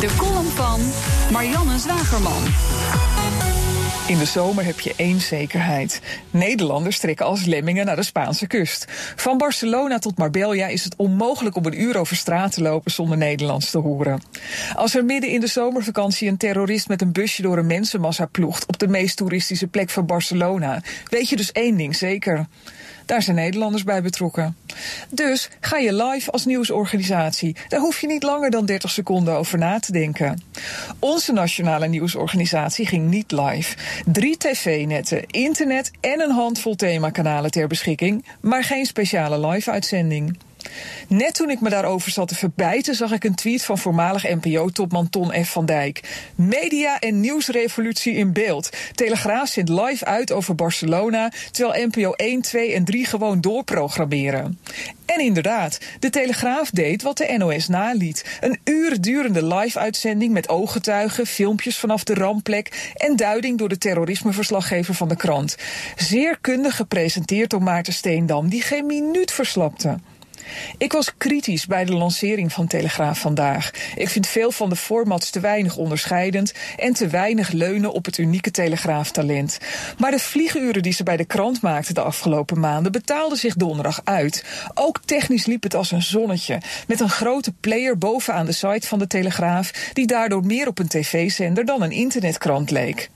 De column van Marianne Zwagerman. In de zomer heb je één zekerheid. Nederlanders trekken als lemmingen naar de Spaanse kust. Van Barcelona tot Marbella is het onmogelijk om een uur over straat te lopen zonder Nederlands te horen. Als er midden in de zomervakantie een terrorist met een busje door een mensenmassa ploegt op de meest toeristische plek van Barcelona, weet je dus één ding zeker. Daar zijn Nederlanders bij betrokken. Dus ga je live als nieuwsorganisatie. Daar hoef je niet langer dan 30 seconden over na te denken. Onze nationale nieuwsorganisatie ging niet live. Drie tv-netten, internet en een handvol themakanalen ter beschikking, maar geen speciale live-uitzending. Net toen ik me daarover zat te verbijten, zag ik een tweet van voormalig NPO-topman Ton F. van Dijk. Media en nieuwsrevolutie in beeld. Telegraaf zendt live uit over Barcelona, terwijl NPO 1, 2 en 3 gewoon doorprogrammeren. En inderdaad, de Telegraaf deed wat de NOS naliet. Een uur durende live-uitzending met ooggetuigen, filmpjes vanaf de rampplek en duiding door de terrorismeverslaggever van de krant. Zeer kundig gepresenteerd door Maarten Steendam, die geen minuut verslapte. Ik was kritisch bij de lancering van Telegraaf vandaag. Ik vind veel van de formats te weinig onderscheidend en te weinig leunen op het unieke Telegraaftalent. Maar de vlieguren die ze bij de krant maakten de afgelopen maanden betaalden zich donderdag uit. Ook technisch liep het als een zonnetje, met een grote player bovenaan de site van de Telegraaf, die daardoor meer op een tv-zender dan een internetkrant leek.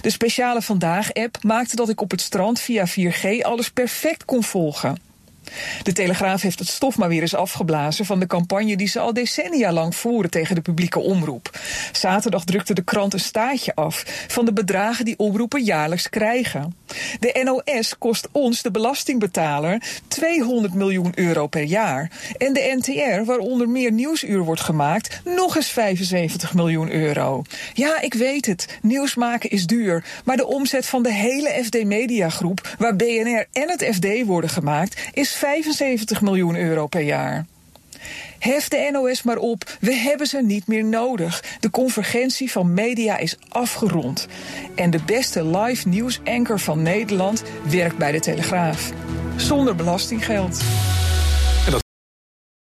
De speciale Vandaag-app maakte dat ik op het strand via 4G alles perfect kon volgen. De Telegraaf heeft het stof maar weer eens afgeblazen van de campagne die ze al decennia lang voeren tegen de publieke omroep. Zaterdag drukte de krant een staatje af van de bedragen die omroepen jaarlijks krijgen. De NOS kost ons, de belastingbetaler, 200 miljoen euro per jaar. En de NTR, waaronder meer nieuwsuur wordt gemaakt, nog eens 75 miljoen euro. Ja, ik weet het, nieuws maken is duur. Maar de omzet van de hele FD Mediagroep, waar BNR en het FD worden gemaakt, is 75 miljoen euro per jaar. Hef de NOS maar op, we hebben ze niet meer nodig. De convergentie van media is afgerond. En de beste live nieuws anchor van Nederland werkt bij de Telegraaf. Zonder belastinggeld.